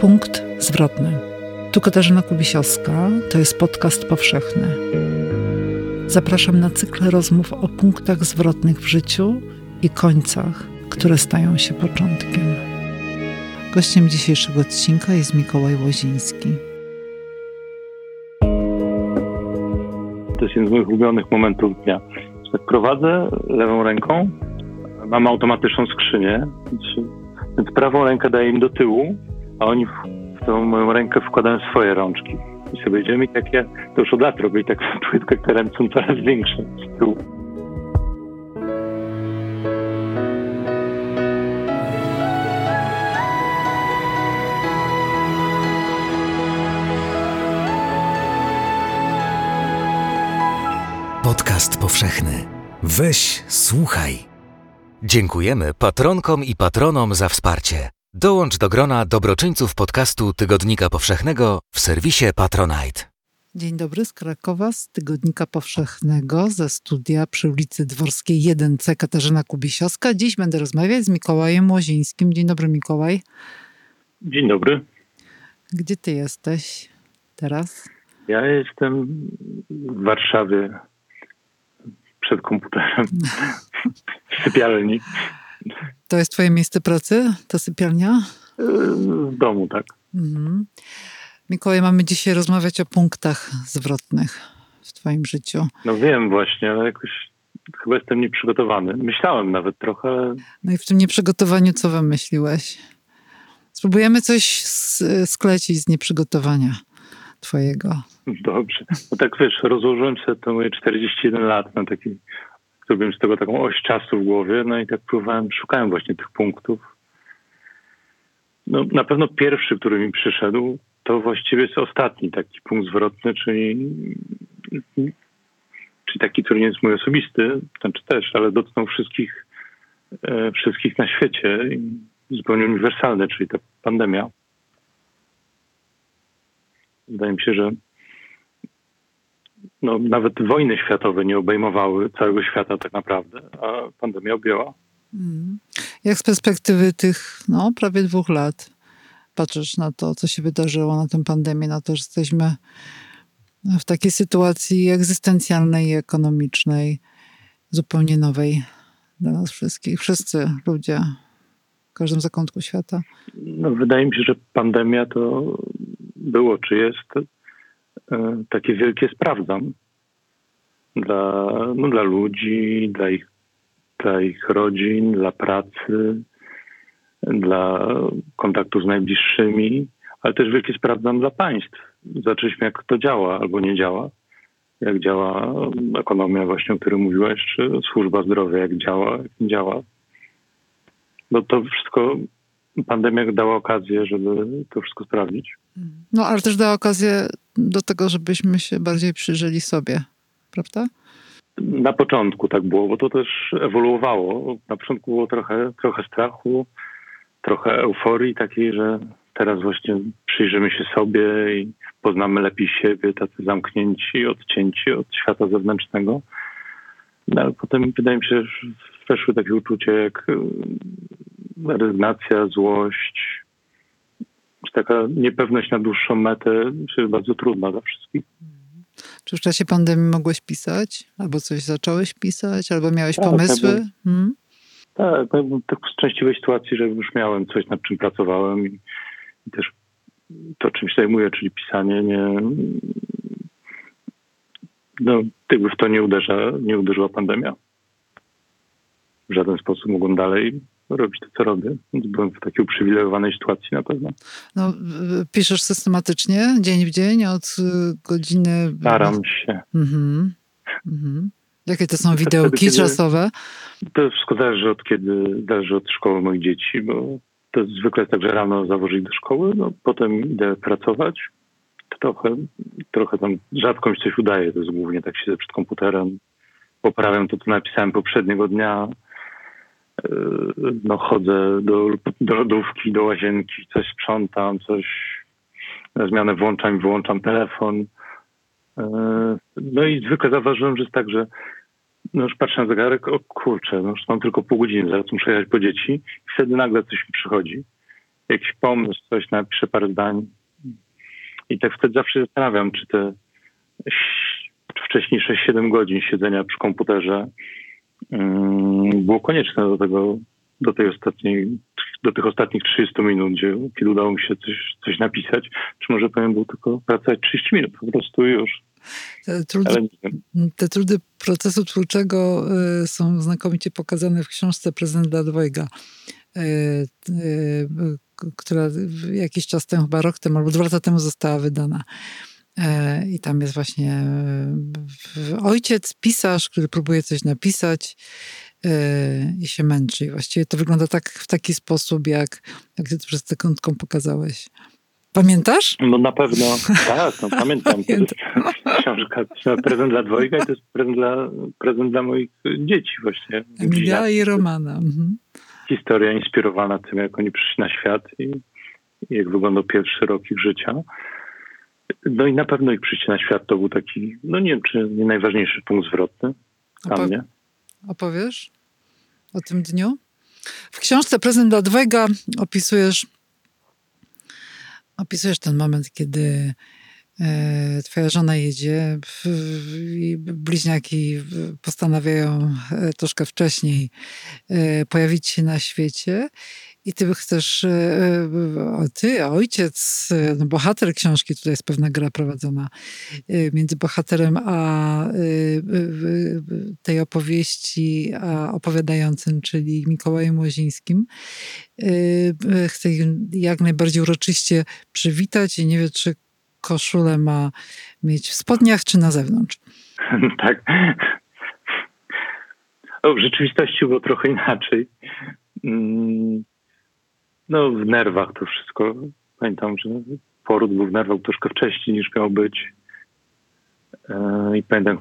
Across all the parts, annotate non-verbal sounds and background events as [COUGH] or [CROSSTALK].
Punkt zwrotny. Tu Katarzyna Kubisiowska, to jest podcast powszechny. Zapraszam na cykl rozmów o punktach zwrotnych w życiu i końcach, które stają się początkiem. Gościem dzisiejszego odcinka jest Mikołaj Łoziński. To jest jeden z moich ulubionych momentów dnia. Tak prowadzę lewą ręką, mam automatyczną skrzynię, więc prawą rękę daję im do tyłu, a oni w tą moją rękę wkładają swoje rączki. I sobie idziemy tak ja to już od lat robię i tak jak te ręce są coraz większe z tyłu. Podcast powszechny. Weź, słuchaj. Dziękujemy patronkom i patronom za wsparcie. Dołącz do grona dobroczyńców podcastu Tygodnika Powszechnego w serwisie Patronite. Dzień dobry z Krakowa, z Tygodnika Powszechnego, ze studia przy ulicy Dworskiej 1C Katarzyna Kubisiowska. Dziś będę rozmawiać z Mikołajem Łozińskim. Dzień dobry Mikołaj. Dzień dobry. Gdzie ty jesteś teraz? Ja jestem w Warszawie przed komputerem [LAUGHS] w [LAUGHS] sypialni. To jest twoje miejsce pracy, ta sypialnia? W domu, tak. Mhm. Mikołaj, mamy dzisiaj rozmawiać o punktach zwrotnych w twoim życiu. No wiem właśnie, ale jakoś chyba jestem nieprzygotowany. Myślałem nawet trochę. No i w tym nieprzygotowaniu co wymyśliłeś? Spróbujemy coś sklecić z nieprzygotowania twojego. Dobrze. No tak wiesz, rozłożyłem sobie to moje 41 lat na taki, zrobiłem z tego taką oś czasu w głowie, no i tak próbowałem, szukałem właśnie tych punktów. No na pewno pierwszy, który mi przyszedł, to właściwie jest ostatni taki punkt zwrotny, czyli, czyli taki, który nie jest mój osobisty, znaczy też, ale dotknął wszystkich, e, wszystkich na świecie, zupełnie uniwersalny, czyli ta pandemia. Wydaje mi się, że no, nawet wojny światowe nie obejmowały całego świata tak naprawdę, a pandemia objęła. Mm. Jak z perspektywy tych no, prawie dwóch lat patrzysz na to, co się wydarzyło, na tę pandemię, na to, że jesteśmy w takiej sytuacji egzystencjalnej i ekonomicznej, zupełnie nowej dla nas wszystkich, wszyscy ludzie w każdym zakątku świata? No, wydaje mi się, że pandemia to było, czy jest takie wielkie sprawdzam dla, no, dla ludzi, dla ich, dla ich rodzin, dla pracy, dla kontaktu z najbliższymi, ale też wielkie sprawdzam dla państw. Zaczęliśmy, jak to działa albo nie działa. Jak działa ekonomia, właśnie o której mówiłeś, czy służba zdrowia, jak działa, jak nie działa. No to wszystko pandemia dała okazję, żeby to wszystko sprawdzić. No, ale też dała okazję do tego, żebyśmy się bardziej przyjrzeli sobie, prawda? Na początku tak było, bo to też ewoluowało. Na początku było trochę, trochę strachu, trochę euforii takiej, że teraz właśnie przyjrzymy się sobie i poznamy lepiej siebie, tacy zamknięci, odcięci od świata zewnętrznego. No, ale potem wydaje mi się, że weszły takie uczucie jak rezygnacja, złość, taka niepewność na dłuższą metę jest bardzo trudna dla wszystkich. Czy w czasie pandemii mogłeś pisać? Albo coś zacząłeś pisać? Albo miałeś tak, pomysły? Tak, hmm? tak, tak w szczęśliwej sytuacji, że już miałem coś, nad czym pracowałem i, i też to, czym się zajmuję, czyli pisanie, nie, no, jakby w to nie, uderza, nie uderzyła pandemia. W żaden sposób mogłem dalej robić to, co robię. Więc byłem w takiej uprzywilejowanej sytuacji na pewno. No, piszesz systematycznie, dzień w dzień, od godziny... Staram się. Mhm. Mhm. Jakie to są widełki wtedy, czasowe? To wszystko zależy od kiedy, zależy od szkoły moich dzieci, bo to jest zwykle tak, że rano zawożę ich do szkoły, no potem idę pracować. Trochę, trochę tam rzadko mi coś udaje, to jest głównie tak siedzę przed komputerem, poprawiam to, co napisałem poprzedniego dnia, no chodzę do, do lodówki, do łazienki, coś sprzątam, coś na zmianę włączam i wyłączam telefon. Yy, no i zwykle zauważyłem, że jest tak, że no już patrzę na zegarek, o kurczę, no już mam tylko pół godziny, zaraz muszę jechać po dzieci i wtedy nagle coś mi przychodzi. jakiś pomysł, coś napiszę parę zdań. I tak wtedy zawsze zastanawiam, czy te wcześniej 6-7 godzin siedzenia przy komputerze było konieczne do tego, do tej ostatniej, do tych ostatnich 30 minut, gdzie, kiedy udało mi się coś, coś napisać, czy może powinien był tylko pracować 30 minut po prostu już. Te trudy, te trudy procesu twórczego y, są znakomicie pokazane w książce prezydenta Dwojga, y, y, która jakiś czas temu, chyba rok temu albo dwa lata temu została wydana. I tam jest właśnie ojciec, pisarz, który próbuje coś napisać i się męczy. I właściwie to wygląda tak, w taki sposób, jak, jak ty to przez sekundką pokazałeś. Pamiętasz? No na pewno, tak, no, pamiętam. [LAUGHS] To jest [LAUGHS] książka, prezent dla dwojga i to jest prezent dla, prezent dla moich dzieci właśnie. Emilia i Romana. Mhm. Historia inspirowana tym, jak oni przyszli na świat i, i jak wyglądał pierwszy rok ich życia. No i na pewno ich przyjście na świat to był taki, no nie wiem, czy nie najważniejszy punkt zwrotny dla Opo- mnie. Opowiesz o tym dniu? W książce Prezent dla dwojga opisujesz opisujesz ten moment, kiedy twoja żona jedzie i bliźniaki postanawiają e, troszkę wcześniej e, pojawić się na świecie i ty chcesz, e, e, ty, ojciec, e, no bohater książki, tutaj jest pewna gra prowadzona między bohaterem a tej opowieści, a opowiadającym, czyli Mikołajem Łozińskim. Ich jak najbardziej uroczyście przywitać i nie wiem, czy koszulę ma mieć w spodniach, czy na zewnątrz. [LAUGHS] tak. W rzeczywistości było trochę inaczej. Mm, no, w nerwach to wszystko. Pamiętam, że poród był w nerwach troszkę wcześniej niż miał być. E, I pamiętam,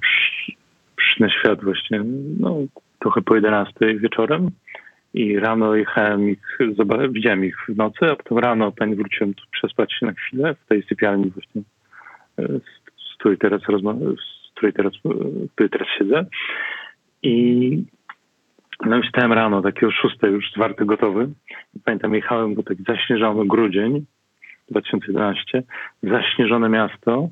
przyszedł na świat właśnie, no, trochę po 11 wieczorem. I rano jechałem ich, widziałem ich w nocy, a potem rano pani wróciłem tu przespać się na chwilę w tej sypialni właśnie, e, z której teraz z której teraz, której teraz siedzę. I no i wstałem rano, taki o 6 już zwarty, gotowy. Pamiętam, jechałem, bo taki zaśnieżony grudzień 2011, zaśnieżone miasto.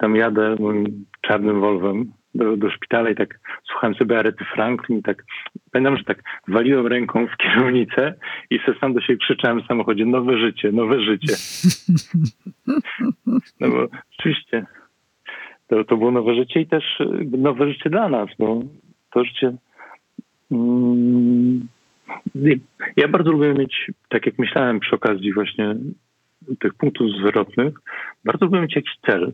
Tam jadę moim czarnym Volvem do, do szpitala i tak słuchałem sobie Arety Franklin tak pamiętam, że tak waliłem ręką w kierownicę i se sam do siebie krzyczałem w samochodzie nowe życie, nowe życie. No bo oczywiście to, to było nowe życie i też nowe życie dla nas, bo to życie Mm, ja bardzo lubię mieć, tak jak myślałem przy okazji właśnie tych punktów zwrotnych, bardzo lubię mieć jakiś cel.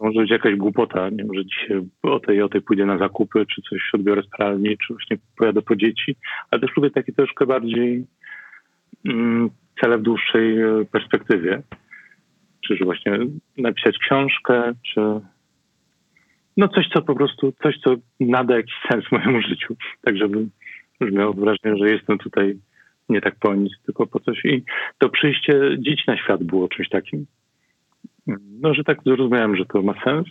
Może być jakaś głupota, nie może dzisiaj o tej o tej pójdę na zakupy, czy coś odbiorę z pralni, czy właśnie pojadę po dzieci, ale też lubię takie troszkę bardziej mm, cele w dłuższej e, perspektywie. Czy właśnie napisać książkę, czy no coś, co po prostu, coś, co nada jakiś [LAUGHS] sens mojemu życiu. Tak, żebym już miał wrażenie, że jestem tutaj nie tak po nic, tylko po coś. I to przyjście dzieci na świat było czymś takim. No, że tak zrozumiałem, że to ma sens,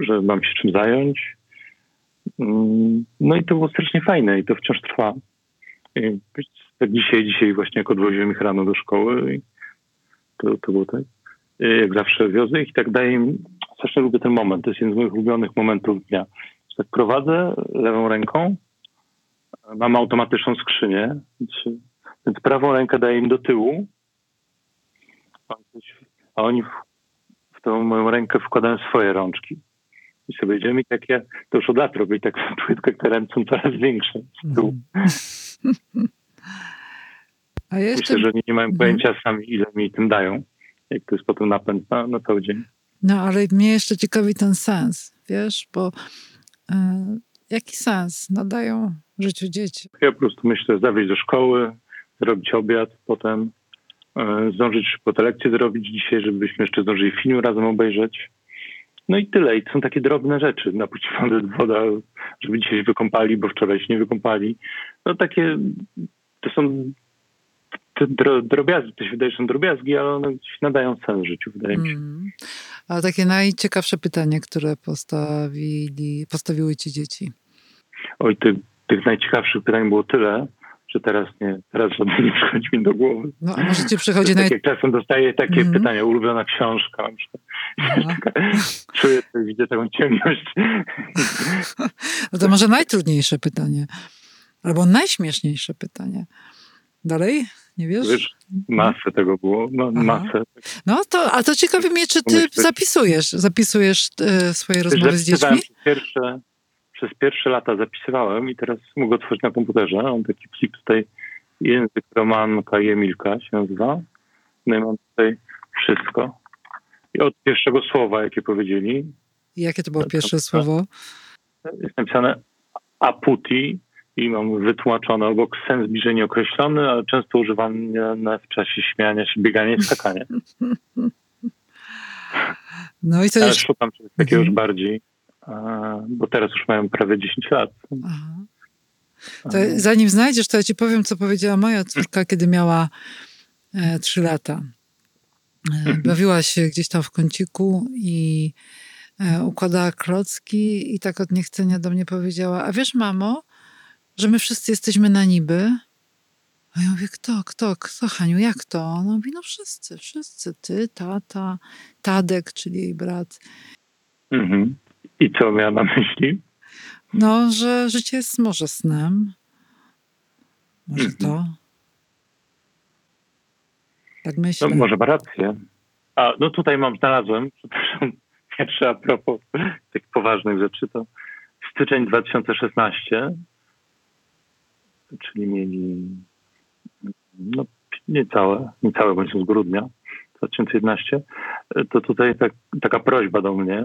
że mam się czym zająć. No i to było strasznie fajne i to wciąż trwa. I tak dzisiaj, dzisiaj właśnie jak odwoziłem ich rano do szkoły, to, to było tak. Jak zawsze wiozę ich i tak daję im strasznie lubię ten moment. To jest jeden z moich ulubionych momentów dnia. Tak prowadzę lewą ręką, mam automatyczną skrzynię, więc prawą rękę daję im do tyłu, a oni w, w tą moją rękę wkładają swoje rączki. I sobie idziemy i tak ja to już od lat robię tak [LAUGHS] płytko, te ręce są coraz większe z tyłu. [LAUGHS] A jeszcze... Myślę, że nie mają pojęcia sami, ile mi tym dają, jak to jest potem napęd na, na cały dzień. No, ale mnie jeszcze ciekawi ten sens, wiesz, bo y, jaki sens nadają życiu dzieci? Ja po prostu myślę, zawieźć do szkoły, zrobić obiad, potem zdążyć po te lekcje zrobić dzisiaj, żebyśmy jeszcze zdążyli film razem obejrzeć. No i tyle. I to są takie drobne rzeczy. Napuścić woda, żeby dzisiaj się wykąpali, bo wczoraj się nie wykąpali. No takie, to są te drobiazgi, to się wydaje, że są drobiazgi, ale one nadają sens życiu, wydaje mi się. Mm. A takie najciekawsze pytanie, które postawili, postawiły ci dzieci? Oj, ty, tych najciekawszych pytań było tyle, Czy teraz nie, teraz żadne nie [LAUGHS] przychodzi mi do głowy. No, a może ci przychodzi tak jak czasem dostaję takie Mhm. pytania, ulubiona książka. Aha. [LAUGHS] Czuję, widzę taką ciemność. No [LAUGHS] to może najtrudniejsze pytanie. Albo najśmieszniejsze pytanie. Dalej? Nie wiesz? Wiesz, masę tego było, no, masę. No to, a to ciekawi mnie, czy ty zapisujesz, zapisujesz e, swoje rozmowy z dziećmi? Pierwsze, przez pierwsze lata zapisywałem i teraz mogę otworzyć na komputerze. Mam taki plik tutaj, język Romanka i Emilka się nazywa. No i mam tutaj wszystko. I od pierwszego słowa, jakie powiedzieli, Jakie to było pierwsze tak. słowo? jest napisane aputi i mam wytłumaczone obok sens bliżej nieokreślony, ale często używany na- w czasie śmiania się, biegania i skakania. [LAUGHS] No i co Ale jeszcze? szukam czegoś takiego Mhm. już bardziej, a, bo teraz już mają prawie 10 lat. Aha. To zanim znajdziesz, to ja ci powiem, co powiedziała moja córka, kiedy miała e, trzy lata. E, [LAUGHS] bawiła się gdzieś tam w kąciku i e, układała klocki i tak od niechcenia do mnie powiedziała, a wiesz mamo, że my wszyscy jesteśmy na niby? A ja mówię, kto, kto, kto, Haniu, jak to? Ona mówi, no wszyscy, wszyscy, ty, tata, Tadek, czyli jej brat. Mhm. I co miała na myśli? No, że życie jest może snem. Może Mhm. to. Tak No, myślę. może ma rację. A no tutaj mam, znalazłem, [LAUGHS] przepraszam, pierwsze a propos takich poważnych rzeczy, to styczeń 2016, czyli mieli no, niecałe, niecałe bądź z grudnia 2011, to tutaj tak, taka prośba do mnie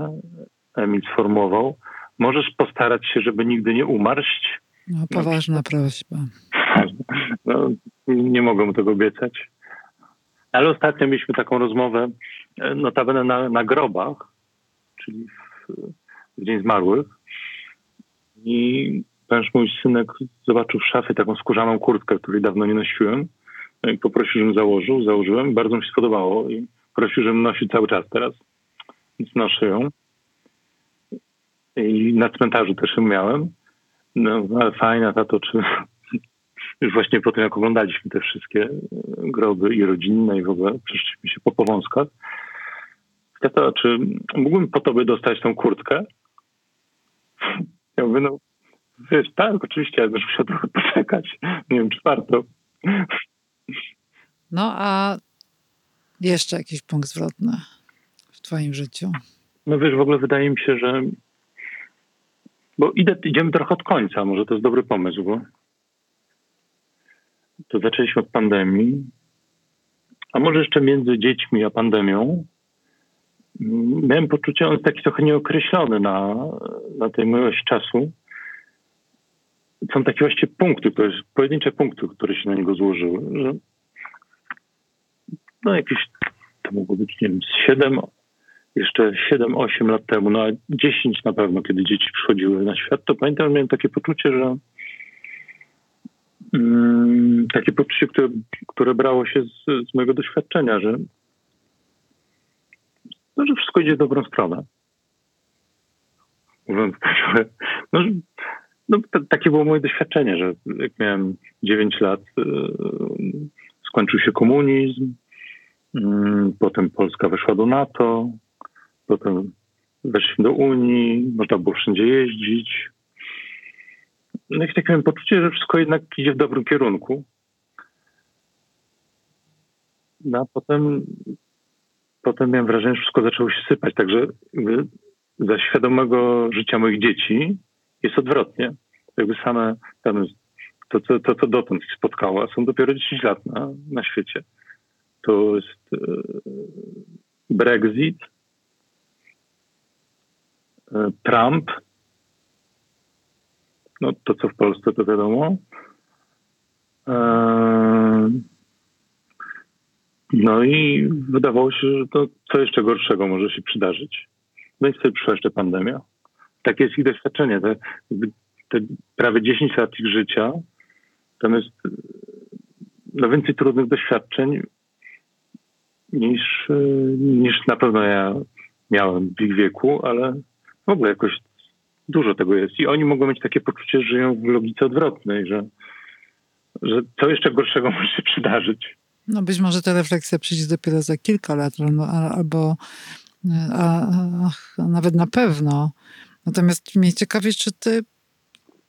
Emil sformułował, możesz postarać się, żeby nigdy nie umarść? No, poważna prośba. [LAUGHS] No, nie mogę mu tego obiecać. Ale ostatnio mieliśmy taką rozmowę, e, notabene na, na grobach, czyli w, w Dzień Zmarłych. I ponieważ mój synek zobaczył w szafie taką skórzaną kurtkę, której dawno nie nosiłem. No i poprosił, żebym założył. Założyłem. Bardzo mi się spodobało i prosił, żebym nosił cały czas teraz. Więc noszę ją. I na cmentarzu też ją miałem. No, ale fajna tato, czy [LAUGHS] już właśnie po tym, jak oglądaliśmy te wszystkie groby i rodzinne i w ogóle przeszliśmy się po powązkach. Tato, czy mógłbym po tobie dostać tą kurtkę? Ja mówię, no wiesz, tak, oczywiście, ale będziesz musiał trochę poczekać. Nie wiem, czy warto. No a jeszcze jakiś punkt zwrotny w twoim życiu. No wiesz, w ogóle wydaje mi się, że bo idę, idziemy trochę od końca, może to jest dobry pomysł, bo to zaczęliśmy od pandemii, a może jeszcze między dziećmi a pandemią miałem poczucie, on jest taki trochę nieokreślony na, na tej miłości czasu. Są takie właściwie punkty, które, pojedyncze punkty, które się na niego złożyły, że no jakieś, to mogło być, nie wiem, z 7, jeszcze 7-8 lat temu, no a 10 na pewno, kiedy dzieci przychodziły na świat, to pamiętam, miałem takie poczucie, że mm, takie poczucie, które, które brało się z, z mojego doświadczenia, że, no, że wszystko idzie w dobrą stronę. Tak, no, no, takie było moje doświadczenie, że jak miałem 9 lat, y, skończył się komunizm, Mm, Potem Polska weszła do NATO, potem weszliśmy do Unii, można było wszędzie jeździć. No i tak miałem poczucie, że wszystko jednak idzie w dobrym kierunku. No a potem, potem miałem wrażenie, że wszystko zaczęło się sypać. Także za świadomego życia moich dzieci jest odwrotnie. Jakby same tam, to, to, to, co dotąd ich spotkało, a są dopiero 10 lat na, na świecie to jest e, Brexit, Trump, no to co w Polsce to wiadomo. E, No i wydawało się, że to co jeszcze gorszego może się przydarzyć. No i wtedy przyszła jeszcze pandemia. Takie jest ich doświadczenie. Te, te prawie 10 lat ich życia, tam jest no więcej trudnych doświadczeń niż, niż na pewno ja miałem w ich wieku, ale w ogóle jakoś dużo tego jest. I oni mogą mieć takie poczucie, że żyją w logice odwrotnej, że że co jeszcze gorszego [LAUGHS] może się przydarzyć. No być może ta refleksja przyjdzie dopiero za kilka lat, albo, albo a, a, nawet na pewno. Natomiast mnie ciekawi, czy ty,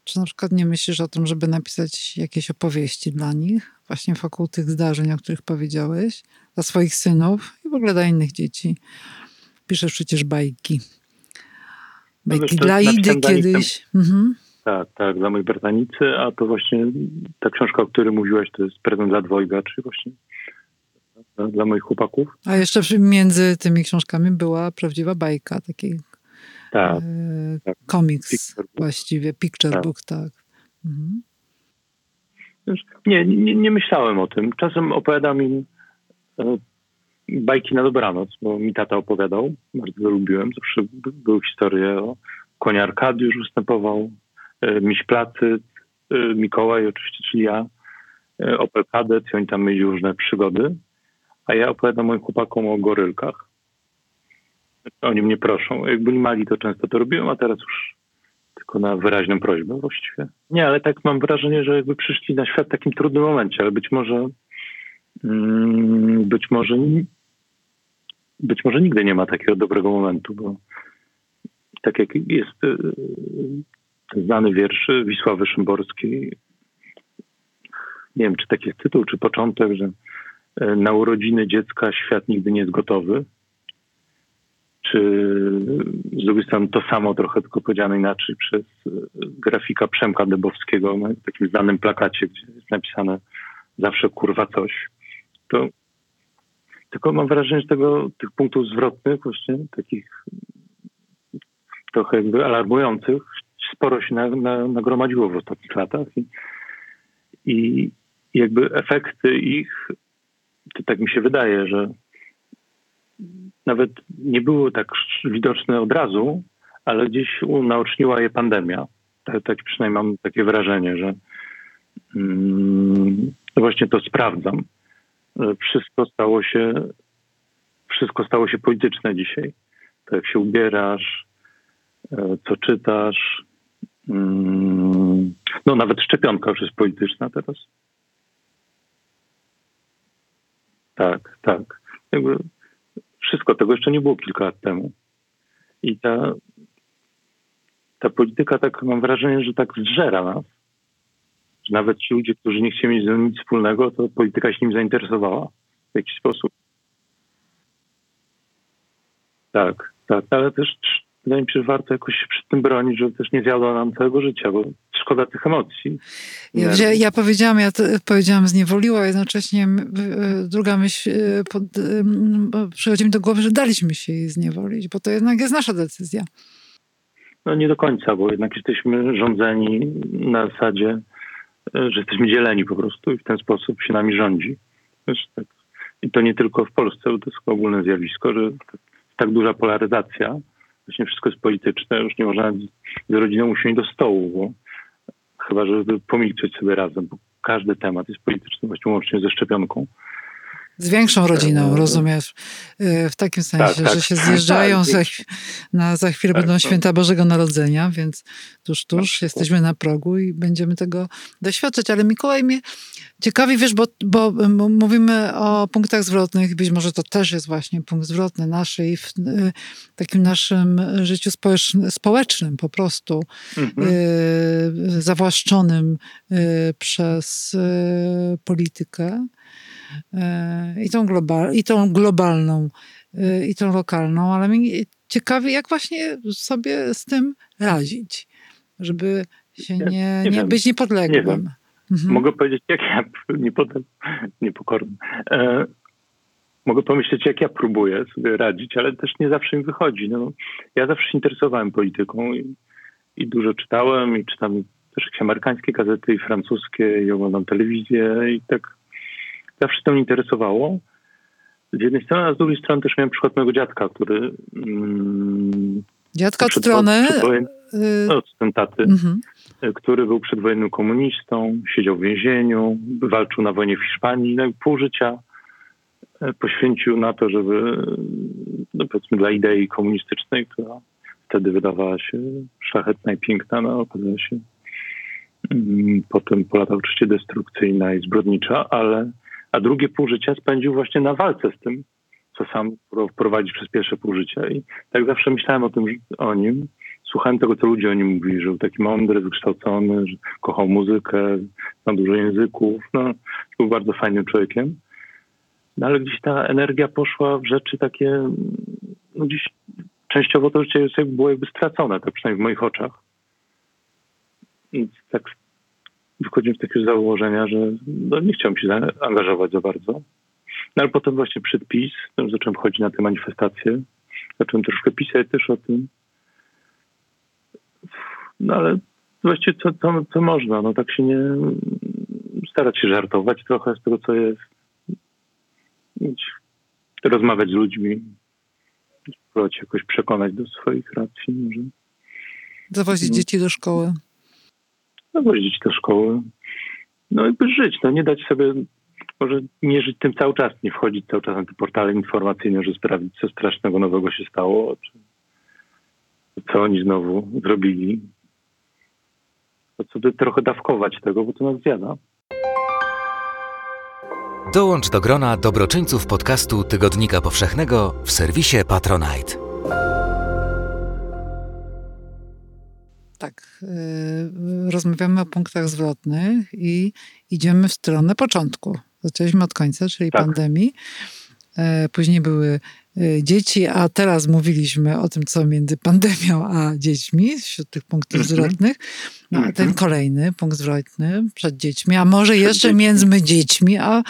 czy na przykład nie myślisz o tym, żeby napisać jakieś opowieści dla nich, właśnie wokół tych zdarzeń, o których powiedziałeś, dla swoich synów i w ogóle dla innych dzieci. Piszesz przecież bajki. No Bajki dla Idy kiedyś. Mhm. Tak, tak, dla mojej bratanicy, a to właśnie ta książka, o której mówiłaś, to jest prezent dla dwojga, czyli właśnie dla, dla moich chłopaków. A jeszcze między tymi książkami była prawdziwa bajka, taki tak, e, tak. komiks picture właściwie, picture tak. book, tak. Mhm. Nie, nie, nie, myślałem o tym. Czasem opowiadam im e, bajki na dobranoc, bo mi tata opowiadał, bardzo lubiłem. Zawsze były historie o konia Arkadiusz występował, e, Miś Placy, e, Mikołaj oczywiście, czyli ja, e, Opel Kadett i oni tam mieli różne przygody. A ja opowiadam moim chłopakom o gorylkach. Oni mnie proszą. Jak byli mali, to często to robiłem, a teraz już tylko na wyraźną prośbę właściwie. Nie, ale tak mam wrażenie, że jakby przyszli na świat w takim trudnym momencie, ale być może mm, być może być może nigdy nie ma takiego dobrego momentu, bo tak jak jest e, znany wiersz Wisławy Szymborskiej, nie wiem, czy taki jest tytuł, czy początek, że e, na urodziny dziecka świat nigdy nie jest gotowy. Czy z drugiej strony to samo trochę tylko powiedziane inaczej przez e, grafika Przemka Debowskiego na takim znanym plakacie, gdzie jest napisane zawsze kurwa coś. To tylko mam wrażenie, że tego, tych punktów zwrotnych, właśnie takich trochę jakby alarmujących, sporo się na, na, nagromadziło w ostatnich latach i, i jakby efekty ich, to tak mi się wydaje, że nawet nie były tak widoczne od razu, ale gdzieś unaoczniła je pandemia. Tak, tak przynajmniej mam takie wrażenie, że mm, właśnie to sprawdzam wszystko stało się, wszystko stało się polityczne dzisiaj. To jak się ubierasz, e, co czytasz. Mm, no nawet szczepionka już jest polityczna teraz. Tak, tak. Jakby wszystko tego jeszcze nie było kilka lat temu. I ta, ta polityka, tak mam wrażenie, że tak zżera nas że nawet ci ludzie, którzy nie chcieli mieć z tym nic wspólnego, to polityka się nim zainteresowała w jakiś sposób. Tak, tak, ale też wydaje mi się, że warto jakoś się przed tym bronić, żeby też nie zjadło nam całego życia, bo szkoda tych emocji. Ja, ja powiedziałam, ja powiedziałam zniewoliła, jednocześnie druga myśl e, pod, przychodzi mi do głowy, że daliśmy się jej zniewolić, bo to jednak jest nasza decyzja. No nie do końca, bo jednak jesteśmy rządzeni na zasadzie że jesteśmy dzieleni po prostu i w ten sposób się nami rządzi. Tak. I to nie tylko w Polsce, bo to jest ogólne zjawisko, że tak duża polaryzacja, właśnie wszystko jest polityczne, już nie można z rodziną usiąść do stołu, bo chyba, żeby pomilczeć sobie razem, bo każdy temat jest polityczny, właśnie łącznie ze szczepionką. Z większą rodziną, rozumiesz? Y, w takim sensie, tak, tak. że się zjeżdżają, tak, za, na, za chwilę tak, będą święta Bożego Narodzenia, więc tuż, tuż tak, jesteśmy na progu i będziemy tego doświadczać. Ale Mikołaj mnie ciekawi, wiesz, bo, bo mówimy o punktach zwrotnych, być może to też jest właśnie punkt zwrotny naszej, w, y, takim naszym życiu społecznym po prostu, mhm. y, zawłaszczonym y, przez politykę. E, i tą, global, i tą globalną, e, i tą lokalną, ale mnie ciekawi, jak właśnie sobie z tym radzić, żeby się nie, nie, nie być niepodległym. Nie mhm. Mogę powiedzieć, jak ja [LAUGHS] niepodległy, niepokorny. E, mogę pomyśleć, jak ja próbuję sobie radzić, ale też nie zawsze mi wychodzi. No, ja zawsze się interesowałem polityką i, i dużo czytałem i czytam też jakieś amerykańskie gazety i francuskie i oglądam telewizję i tak zawsze to mnie interesowało. Z jednej strony, a z drugiej strony też miałem przykład mojego dziadka, który... Mm, Dziadka od strony... no, od taty, mhm. który był przedwojennym komunistą, siedział w więzieniu, walczył na wojnie w Hiszpanii, no i pół życia e, poświęcił na to, żeby, no powiedzmy, dla idei komunistycznej, która wtedy wydawała się szlachetna i piękna, no okazała się Mm, potem po latach oczywiście destrukcyjna i zbrodnicza, ale a drugie pół życia spędził właśnie na walce z tym, co sam prowadzi przez pierwsze pół życia. I tak zawsze myślałem o tym, o nim. Słuchałem tego, co ludzie o nim mówili, że był taki mądry, wykształcony, że kochał muzykę, znał dużo języków, no, był bardzo fajnym człowiekiem. No, ale gdzieś ta energia poszła w rzeczy takie, no gdzieś częściowo to życie było jakby stracone, tak przynajmniej w moich oczach. I tak wychodziłem z takiego założenia, że no, nie chciałem się zaangażować za bardzo. No ale potem właśnie przed PiS, no, zacząłem chodzić na te manifestacje, zacząłem troszkę pisać też o tym. No ale właściwie co, co, co można, no tak się nie starać się żartować trochę z tego, co jest. Rozmawiać z ludźmi, spróbować jakoś przekonać do swoich racji może. Zawozić no. dzieci do szkoły. Zawozić do szkoły. No jakby żyć, no nie dać sobie, może nie żyć tym cały czas, nie wchodzić cały czas na te portale informacyjne, że sprawdzić, co strasznego nowego się stało, czy co oni znowu zrobili. To sobie trochę dawkować tego, bo to nas zjada. Dołącz do grona dobroczyńców podcastu Tygodnika Powszechnego w serwisie Patronite. Tak, yy, rozmawiamy o punktach zwrotnych i idziemy w stronę początku. Zaczęliśmy od końca, czyli tak. pandemii. Yy, później były yy, dzieci, a teraz mówiliśmy o tym, co między [LAUGHS] pandemią a dziećmi, wśród tych punktów mhm. zwrotnych. No, a ten mhm. kolejny punkt zwrotny przed dziećmi, a może jeszcze między dziećmi a,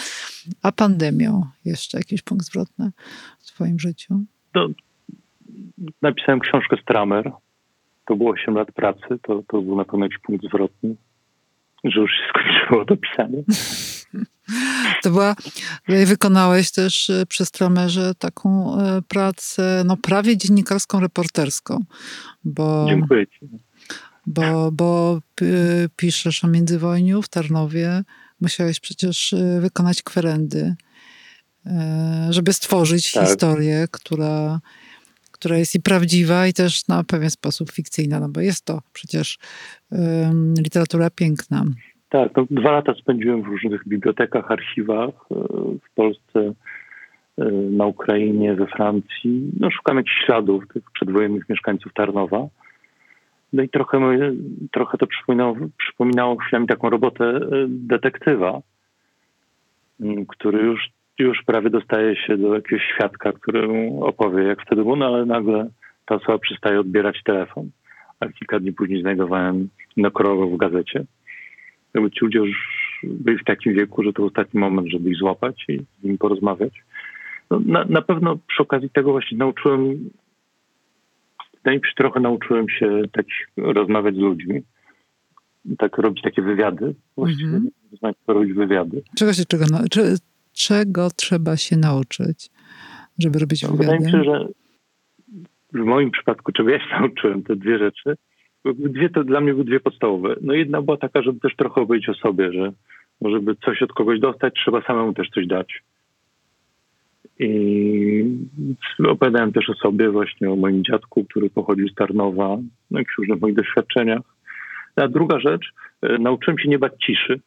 a pandemią. Jeszcze jakiś punkt zwrotny w twoim życiu? To napisałem książkę Stramer. To było 8 lat pracy. To, to był na pewno jakiś punkt zwrotny, że już się [LAUGHS] skończyło to pisanie. To była, wykonałeś też e, przy Stramerze taką e, pracę, no prawie dziennikarską, reporterską. Bo... Dziękuję ci bo, bo piszesz o międzywojniu w Tarnowie. Musiałeś przecież wykonać kwerendy, żeby stworzyć tak. historię, która, która jest i prawdziwa, i też na pewien sposób fikcyjna, no bo jest to przecież literatura piękna. Tak, no, dwa lata spędziłem w różnych bibliotekach, archiwach y, w Polsce, na Ukrainie, we Francji. No, szukam jakichś śladów tych przedwojennych mieszkańców Tarnowa. No i trochę, trochę to przypominało, przypominało chwilami taką robotę e, detektywa, który już, już prawie dostaje się do jakiegoś świadka, który opowie, jak wtedy było, no ale nagle ta osoba przestaje odbierać telefon. A kilka dni później znajdowałem inakorowego w gazecie. Jakby ci ludzie już byli w takim wieku, że to ostatni moment, żeby ich złapać i z nimi porozmawiać. No, na, na pewno przy okazji tego właśnie nauczyłem no i trochę nauczyłem się tak rozmawiać z ludźmi, tak robić takie wywiady. Właściwie mm -hmm. robić wywiady. Czego się czego, czy, czego trzeba się nauczyć, żeby robić no, wywiady? Wydaje mi się, że w moim przypadku, czego ja się nauczyłem, te dwie rzeczy, dwie to dla mnie były dwie podstawowe. No jedna była taka, żeby też trochę opowiedzieć o sobie, że żeby coś od kogoś dostać, trzeba samemu też coś dać. I opowiadałem też o sobie, właśnie o moim dziadku, który pochodził z Tarnowa, no i różnych moich doświadczeniach. A druga rzecz, e, nauczyłem się nie bać ciszy.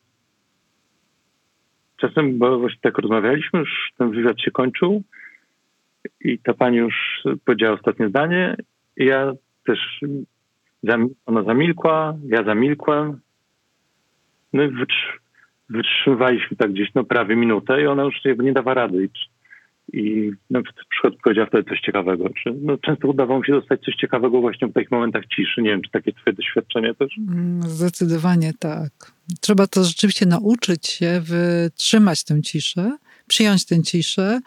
Czasem, bo właśnie tak rozmawialiśmy, już ten wywiad się kończył i ta pani już powiedziała ostatnie zdanie i ja też, ona zamilkła, ja zamilkłem, no i wytrzymywaliśmy tak gdzieś no prawie minutę i ona już jakby nie dawa rady. I na przykład powiedziała wtedy coś ciekawego. Czy, no, często udawało mi się dostać coś ciekawego właśnie w takich momentach ciszy. Nie wiem, czy takie twoje doświadczenie też? Mm, zdecydowanie tak. Trzeba to rzeczywiście nauczyć się wytrzymać tę ciszę, przyjąć tę ciszę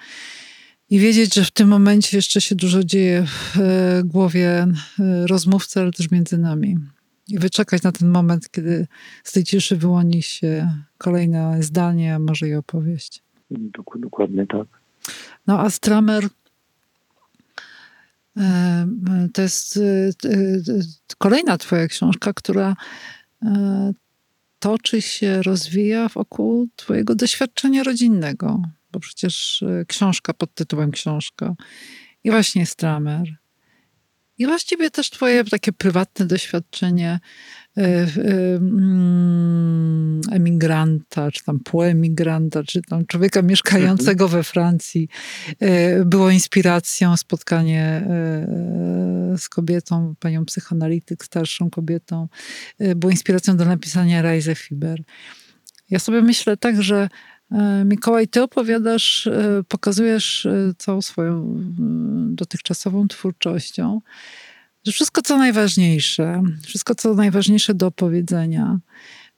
i wiedzieć, że w tym momencie jeszcze się dużo dzieje w e, głowie e, rozmówcy, ale też między nami. I wyczekać na ten moment, kiedy z tej ciszy wyłoni się kolejne zdanie, a może i opowieść. Dokładnie tak. No a Stramer e, to jest kolejna twoja książka, która toczy się, rozwija wokół twojego doświadczenia rodzinnego. Bo przecież książka pod tytułem książka i właśnie Stramer. I właściwie też twoje takie prywatne doświadczenie e, mm, emigranta, czy tam półemigranta, czy tam człowieka mieszkającego mhm. we Francji e, było inspiracją, spotkanie e, z kobietą, panią psychoanalityk, starszą kobietą, było inspiracją do napisania Reise Fiber. Ja sobie myślę tak, że Mikołaj, ty opowiadasz, pokazujesz całą swoją dotychczasową twórczością, że wszystko, co najważniejsze, wszystko, co najważniejsze do opowiedzenia,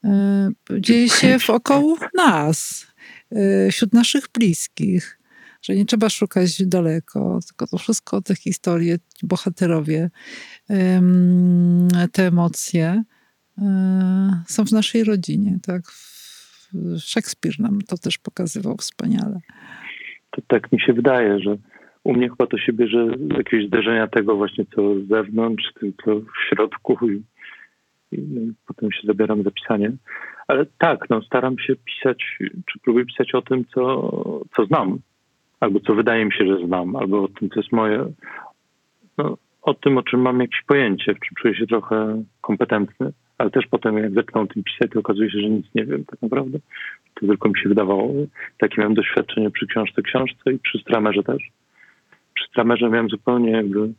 e, dzieje się wokoło nas, e, wśród naszych bliskich. Że nie trzeba szukać daleko, tylko to wszystko, te historie, bohaterowie, te emocje e, są w naszej rodzinie. Tak? Szekspir nam to też pokazywał wspaniale. To tak mi się wydaje, że u mnie chyba to się bierze z jakiegoś zderzenia tego właśnie, co z zewnątrz, co w środku i, i no, potem się zabieram za pisanie. Ale tak, no, staram się pisać, czy próbuję pisać o tym, co, co znam, albo co wydaje mi się, że znam, albo o tym, co jest moje, no, o tym, o czym mam jakieś pojęcie, w czym czuję się trochę kompetentny, ale też potem jak zaczynam o tym pisać, to okazuje się, że nic nie wiem tak naprawdę. To tylko mi się wydawało. Takie miałem doświadczenie przy książce książce i przy stramerze też przy Stramerze miałem zupełnie jakby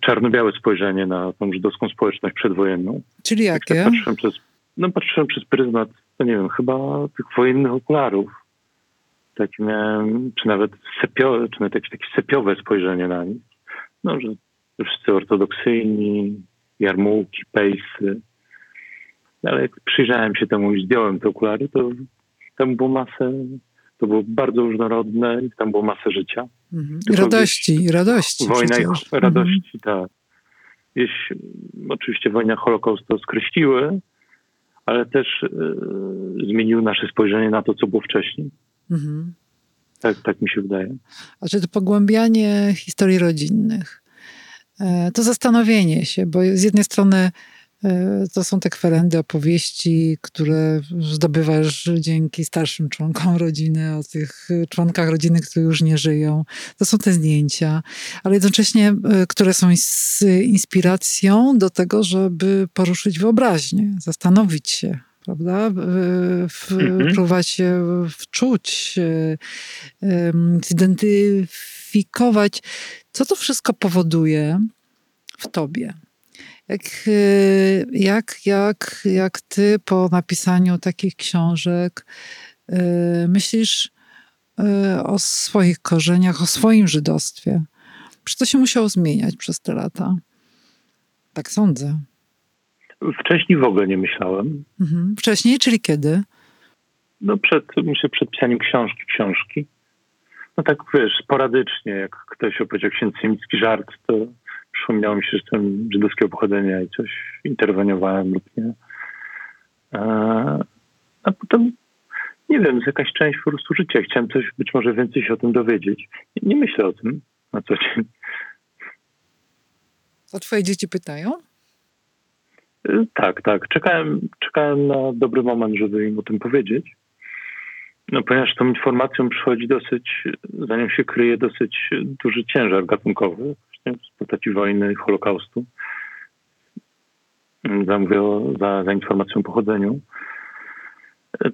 czarno-białe spojrzenie na tą żydowską społeczność przedwojenną. Czyli jakie? Tak patrzyłem przez, no patrzyłem przez pryzmat, no nie wiem, chyba tych wojennych okularów. Takie miałem, czy nawet sepiowe, czy nawet jakieś takie sepiowe spojrzenie na nich. No, że wszyscy ortodoksyjni, jarmułki, pejsy. Ale jak przyjrzałem się temu i zdjąłem te okulary, to tam było masę to było bardzo różnorodne i tam było masę życia. Mhm. Radości, i radości. Wojna przecież. i radości, mhm. tak. Jeśli, oczywiście wojna Holokaust to skreśliły, ale też y, zmieniły nasze spojrzenie na to, co było wcześniej. Mhm. Tak, tak mi się wydaje. A czy to pogłębianie historii rodzinnych, to zastanowienie się, bo z jednej strony E, to są te kwerendy, opowieści, które zdobywasz dzięki starszym członkom rodziny, o tych członkach rodziny, które już nie żyją. To są te zdjęcia, ale jednocześnie, e, które są z inspiracją do tego, żeby poruszyć wyobraźnię, zastanowić się, prawda? W, mhm. Próbować się wczuć, zidentyfikować, co to wszystko powoduje w tobie. Jak, y, jak, jak, jak ty po napisaniu takich książek y, myślisz y, o swoich korzeniach, o swoim żydostwie? Czy to się musiało zmieniać przez te lata? Tak sądzę. Wcześniej w ogóle nie myślałem. Mhm. Wcześniej, czyli kiedy? No przed, myślę, przed pisaniem książki, książki. No tak wiesz, sporadycznie, jak ktoś opowiedział księdz Siemicki żart, to przypomniało mi się, że jestem żydowskiego pochodzenia i coś interweniowałem lub nie. A, a potem, nie wiem, jest jakaś część po prostu życia. Chciałem coś, być może więcej się o tym dowiedzieć. Nie, nie myślę o tym na co dzień. A twoje dzieci pytają? Y, tak, tak. Czekałem, czekałem na dobry moment, żeby im o tym powiedzieć. No, ponieważ tą informacją przychodzi dosyć, za nią się kryje dosyć duży ciężar gatunkowy w postaci wojny, Holokaustu. Za, mówię za, za informacją o pochodzeniu.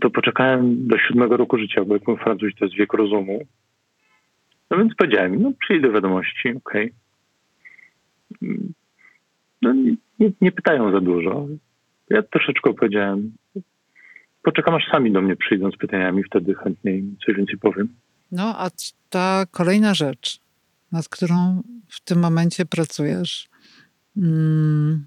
To poczekałem do siódmego roku życia, bo jak mówię Francuzi, to jest wiek rozumu. No więc powiedziałem, no przyjdę do wiadomości, okej. Okay. No nie, nie, nie, pytają za dużo. Ja troszeczkę opowiedziałem. Poczekam, aż sami do mnie przyjdą z pytaniami, wtedy chętniej coś więcej powiem. No, a ta kolejna rzecz, nad którą w tym momencie pracujesz, mm,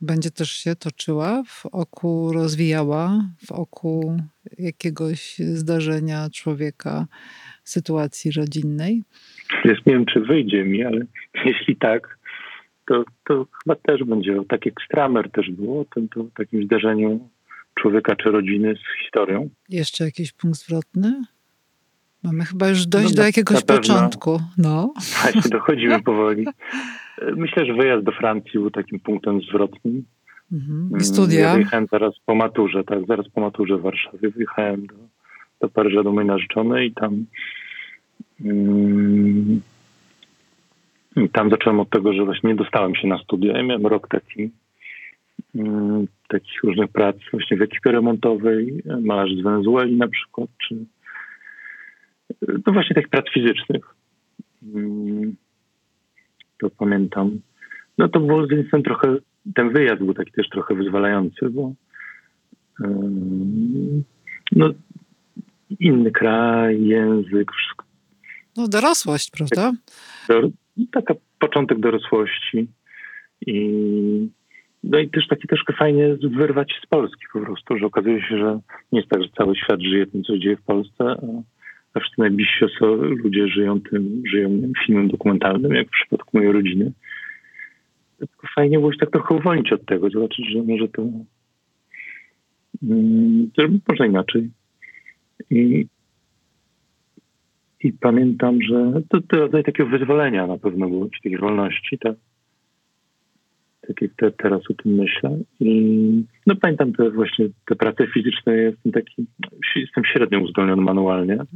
będzie też się toczyła w oku, rozwijała w oku jakiegoś zdarzenia człowieka, sytuacji rodzinnej? Jest, nie wiem, czy wyjdzie mi, ale [LAUGHS] jeśli tak, to, to chyba też będzie, tak jak Stramer też było, o tym to, takim zdarzeniu człowieka czy rodziny z historią. Jeszcze jakiś punkt zwrotny? Mamy chyba już dojść no, do jakiegoś początku. No. Właśnie, dochodzimy [LAUGHS] powoli. Myślę, że wyjazd do Francji był takim punktem zwrotnym. Mhm. I studia? Ja wyjechałem zaraz po maturze, tak, zaraz po maturze w Warszawie. Wyjechałem do, do Paryża do mojej narzeczonej i tam um, I tam zacząłem od tego, że właśnie nie dostałem się na studia. Ja miałem rok taki, mm, takich różnych prac właśnie w ekipie remontowej, malarz z Wenezueli na przykład, czy no właśnie takich prac fizycznych. Mm, to pamiętam. No to było z jednej strony trochę, ten wyjazd był taki też trochę wyzwalający, bo no, inny kraj, język, wszystko. No dorosłość, prawda? taka początek dorosłości i no i też taki troszkę fajnie wyrwać z Polski po prostu, że okazuje się, że nie jest tak, że cały świat żyje tym, co dzieje w Polsce, a, wszyscy najbliżsi ludzie żyją tym, żyją filmem dokumentalnym, jak w przypadku mojej rodziny. Tylko fajnie było się tak trochę uwolnić od tego, zobaczyć, że może to, um, można inaczej. I, i pamiętam, że to, to rodzaj takiego wyzwolenia na pewno było, czy takiej wolności, tak? Tak jak te, teraz o tym myślę. I no pamiętam te właśnie te prace fizyczne, jestem taki, jestem średnio uzdolniony manualnie. [LAUGHS]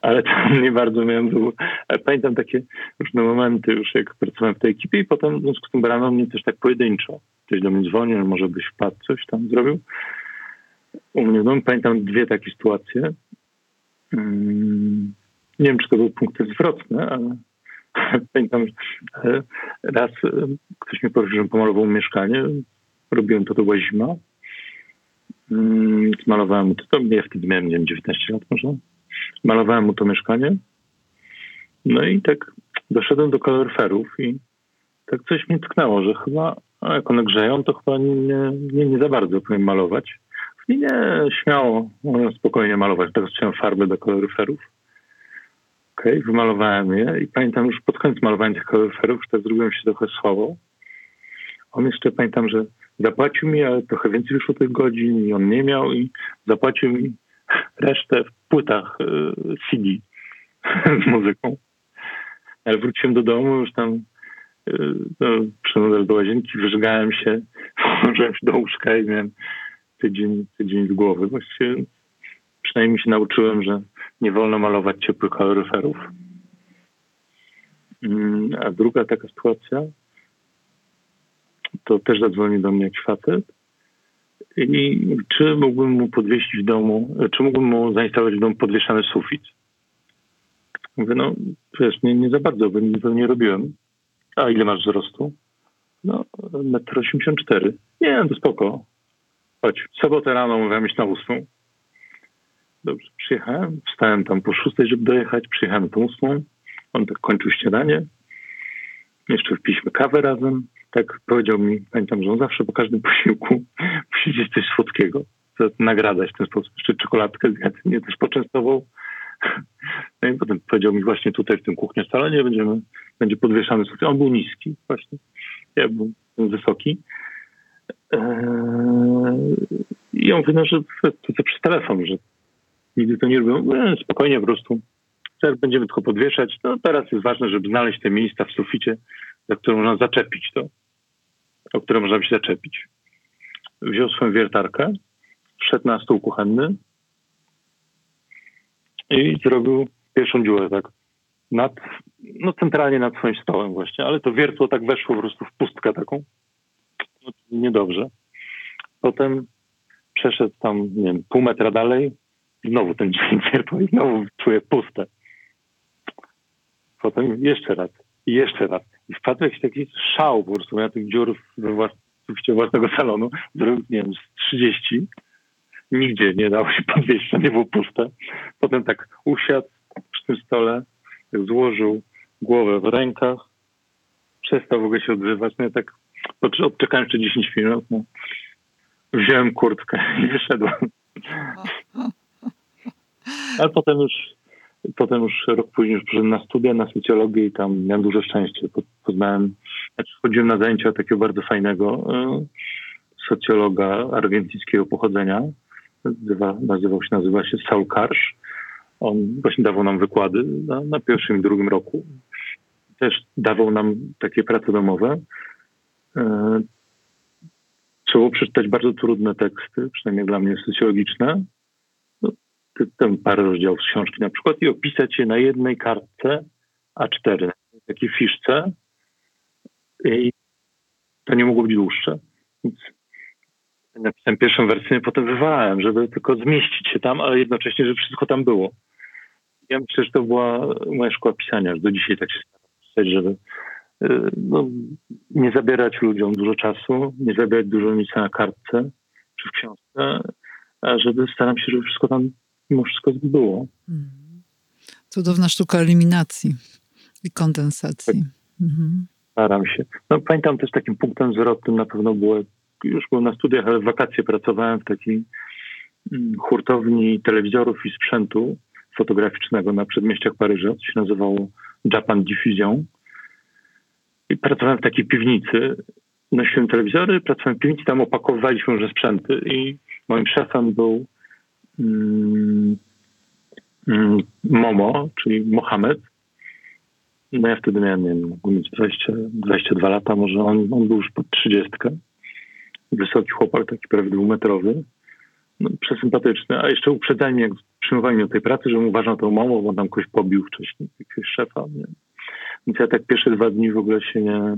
Ale tam nie bardzo miałem było. Pamiętam takie różne momenty już, jak pracowałem w tej ekipie i potem w związku z tym brano mnie też tak pojedynczo. Ktoś do mnie dzwonił, może byś wpadł, coś tam zrobił. U mnie w domu pamiętam dwie takie sytuacje. Mm, nie wiem, czy to był punkt zwrotny, ale [LAUGHS] pamiętam, że raz e, ktoś mi powiedział, że pomalował mieszkanie. Robiłem to, to była zima. Mm, zmalowałem mu to, to ja wtedy miałem, nie wiem, 19 lat może. Malowałem mu to mieszkanie. No i tak doszedłem do kaloryferów i tak coś mnie tknęło, że chyba, jak one grzeją, to chyba nie, nie, nie za bardzo powinien malować. I nie, śmiało, można spokojnie malować. Tak zacząłem farby do koloryferów. Okej, wymalowałem je i pamiętam już pod koniec malowania tych koloryferów, że zrobiłem się trochę słabo. On jeszcze pamiętam, że zapłacił mi, ale trochę więcej wyszło tych godzin i on nie miał i zapłacił mi resztę w płytach y, CD [LAUGHS] z muzyką. Ale wróciłem do domu, już tam y, no, przyszedłem do łazienki, wyżygałem się, [LAUGHS] włożyłem się do łóżka i miałem tydzień, tydzień z głowy. Właściwie przynajmniej się nauczyłem, że nie wolno malować ciepłych kaloryferów. Mm, a druga taka sytuacja, to też zadzwonił do mnie jakiś facet i czy mógłbym mu podwiesić w domu, czy mógłbym mu zainstalować w domu podwieszany sufit. Mówię, no wiesz, nie, nie za bardzo, bo nic nie robiłem. A ile masz wzrostu? No, 1,84 m. Nie, to spoko. Chodź, sobotę rano mówiłem iść na ósmą. Dobrze, przyjechałem, wstałem tam po szóstej, żeby dojechać, przyjechałem tą ósmą. On tak kończył śniadanie. Jeszcze wpiliśmy kawę razem. Tak powiedział mi, pamiętam, że on zawsze po każdym [LAUGHS] posiłku musi gdzieś coś słodkiego. Nagradać w ten sposób. Jeszcze czekoladkę zjadł, mnie też poczęstował. No i potem powiedział mi właśnie tutaj w tym kuchnię-salonie będziemy, będzie podwieszany sufit. On był niski właśnie. Ja byłem wysoki. Eee, I ja mówię, no, że to, to przez telefon, że nigdy to nie robią. E, spokojnie po prostu. Teraz będziemy tylko podwieszać. No teraz jest ważne, żeby znaleźć te miejsca w suficie, za które można zaczepić to, o które można by się zaczepić. Wziął swoją wiertarkę, wszedł na stół kuchenny i zrobił pierwszą dziurę tak nad, no centralnie nad swoim stołem właśnie, ale to wiertło tak weszło po prostu w pustkę taką niedobrze. Potem przeszedł tam, nie wiem, pół metra dalej, znowu ten dźwięk [LAUGHS] wiertła i znowu czuję puste. Potem jeszcze raz i jeszcze raz. I wpadł jakiś taki szał po prostu. Miał tych dziur we włas własnego salonu, zrobił, nie wiem, z 30. Nigdzie nie dało się [LAUGHS] podwieźć, to nie było puste. Potem tak usiadł przy tym stole, złożył głowę w rękach, przestał w ogóle się odzywać. No ja tak Odczekałem jeszcze 10 minut. No. Wziąłem kurtkę [LAUGHS] i wyszedłem. Ale potem już, potem już rok później już poszedłem na studia, na socjologię i tam miałem dużo szczęścia. Poznałem, znaczy chodziłem na zajęcia takiego bardzo fajnego e, socjologa argentyńskiego pochodzenia. Nazywa, nazywał się, nazywa się Saul Karsz. On właśnie dawał nam wykłady na, na pierwszym i drugim roku. Też dawał nam takie prace domowe. E, trzeba przeczytać bardzo trudne teksty, przynajmniej dla mnie socjologiczne, tam parę rozdziałów z książki na przykład i opisać je na jednej kartce A4, takiej fiszce i to nie mogło być dłuższe. Więc napisałem pierwszą wersję, potem wywałem, żeby tylko zmieścić się tam, ale jednocześnie, żeby wszystko tam było. Ja myślę, że to była moja szkoła pisania, że do dzisiaj tak się staram pisać, żeby y, no, nie zabierać ludziom dużo czasu, nie zabierać dużo miejsca na kartce czy w książce, a żeby staram się, żeby wszystko tam mimo wszystko było. Mhm. Cudowna sztuka eliminacji i kondensacji. Mhm. Staram się. No, pamiętam też takim punktem zwrotnym na pewno było, już byłem na studiach, ale w wakacje pracowałem w takiej mm, hurtowni telewizorów i sprzętu fotograficznego na przedmieściach Paryża, to się nazywało Japan Diffusion. I pracowałem w takiej piwnicy, nosiłem telewizory, pracowałem w piwnicy, tam opakowywaliśmy różne sprzęty i moim szefem był Momo, czyli Mohamed. No ja wtedy miałem, nie wiem, mieć 20, 22 lata, może on, on był już pod 30. Wysoki chłopak, taki prawie dwumetrowy. No, przesympatyczny, a jeszcze uprzedzali mnie, jak przyjmowali mnie do tej pracy, że uważam to mało, bo on tam kogoś pobił wcześniej, jakiegoś szefa. Nie? Więc ja tak pierwsze dwa dni w ogóle się nie,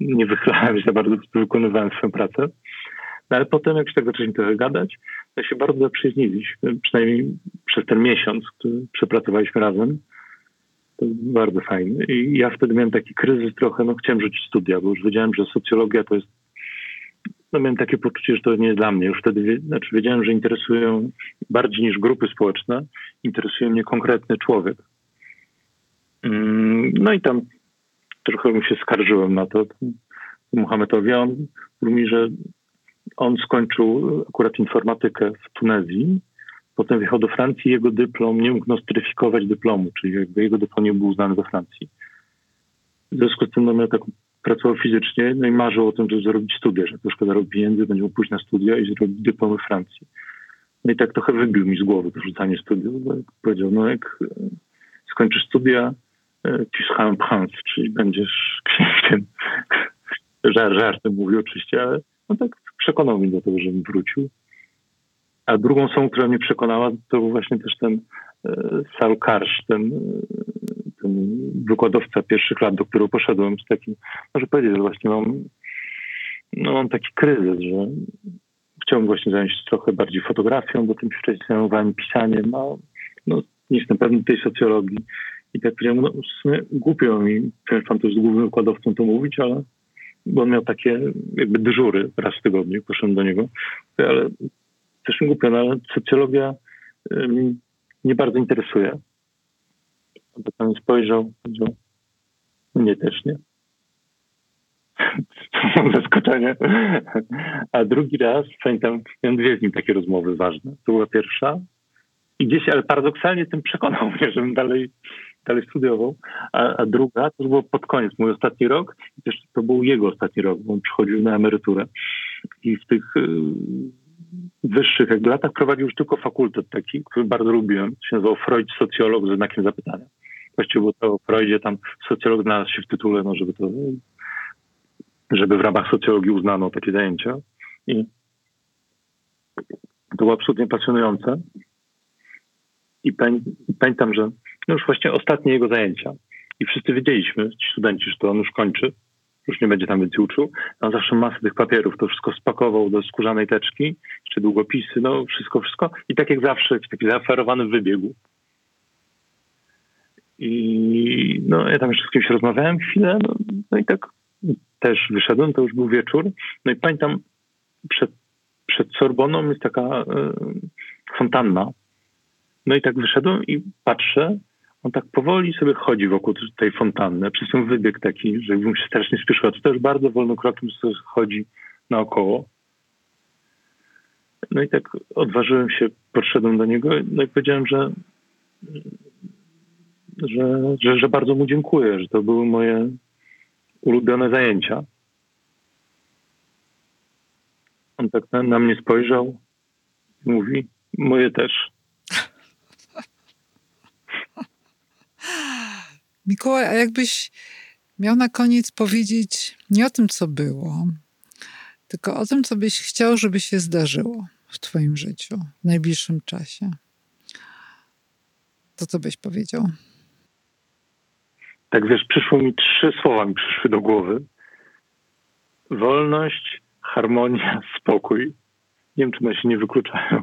nie wychylałem za bardzo, wykonywałem swoją pracę. No ale potem, jak się tak zaczęliśmy trochę gadać, to się bardzo zaprzyjaźniliśmy, przynajmniej przez ten miesiąc, który przepracowaliśmy razem. To bardzo fajne. I ja wtedy miałem taki kryzys trochę, no chciałem rzucić studia, bo już wiedziałem, że socjologia to jest no miałem takie poczucie, że to nie jest dla mnie. Już wtedy znaczy wiedziałem, że interesują bardziej niż grupy społeczne, interesuje mnie konkretny człowiek. Mm, no i tam trochę mu się skarżyłem na to Muhammedowi. On mówi że on skończył akurat informatykę w Tunezji, potem wjechał do Francji jego dyplom nie mógł nostryfikować dyplomu, czyli jego dyplom nie był uznany we Francji. W związku z tym no, miał taką pracował fizycznie, no i marzył o tym, żeby zrobić studia, że to szkoda robić pieniędzy, będzie mógł pójść na studia i zrobić dyplom we Francji. No i tak trochę wybił mi z głowy to rzucanie studiów, bo powiedział, no jak e, skończysz studia, e, seras prince, czyli będziesz [LAUGHS] księciem. Żart, żartem mówił oczywiście, ale no tak przekonał mnie do tego, żebym wrócił. A drugą osobą, która mnie przekonała, to był właśnie też ten e, Sal Karsz, ten, ten wykładowca pierwszych lat, do którego poszedłem z takim, może powiedzieć, że właśnie mam, no mam taki kryzys, że chciałbym właśnie zająć się trochę bardziej fotografią, bo tym się wcześniej zajmowałem pisaniem, a no, nie jestem pewny tej socjologii. I tak powiedziałem, no w sumie głupio mi, pan to z głównym wykładowcą to mówić, ale bo on miał takie jakby dyżury raz w tygodniu, poszedłem do niego, ale też mi głupio, no, ale socjologia mnie nie bardzo interesuje. Bo pan spojrzał, powiedział, mnie też nie. [LAUGHS] Zaskoczenie. A drugi raz, pamiętam, miałem dwie z nim takie rozmowy ważne. To była pierwsza. I gdzieś, ale paradoksalnie tym przekonał [LAUGHS] mnie, żebym dalej, dalej studiował. A, a druga, to było pod koniec, mój ostatni rok. Też to był jego ostatni rok, bo on przychodził na emeryturę. I w tych y, wyższych jakby latach prowadził już tylko fakultet taki, który bardzo lubiłem. Się nazywał Freud Socjolog ze znakiem zapytania. Właściwie było to o Freudzie, tam socjolog znalazł się w tytule, no żeby to, żeby w ramach socjologii uznano takie zajęcia. I to było absolutnie pasjonujące. I pamiętam, że no już właśnie ostatnie jego zajęcia. I wszyscy wiedzieliśmy, ci studenci, że to on już kończy, już nie będzie tam więcej uczył. On zawsze masę tych papierów, to wszystko spakował do skórzanej teczki, jeszcze długopisy, no wszystko, wszystko. I tak jak zawsze, taki zaoferowany wybiegł. I no, ja tam jeszcze z kimś rozmawiałem chwilę, no, no, i tak też wyszedłem, to już był wieczór. No i pamiętam, przed, przed Sorboną jest taka y, fontanna. No i tak wyszedłem i patrzę, on tak powoli sobie chodzi wokół tej fontanny, przez ten wybieg taki, że mu się strasznie spieszyło. To też bardzo wolno krokiem chodzi naokoło. No i tak odważyłem się, podszedłem do niego, no i powiedziałem, że że, że, że bardzo mu dziękuję, że to były moje ulubione zajęcia. On tak na, na mnie spojrzał i mówi, moje też. Mikołaj, a jakbyś miał na koniec powiedzieć nie o tym, co było, tylko o tym, co byś chciał, żeby się zdarzyło w Twoim życiu w najbliższym czasie. To co byś powiedział? tak wiesz, przyszło mi trzy słowa mi przyszły do głowy. Wolność, harmonia, spokój. Nie wiem, czy one się nie wykluczają.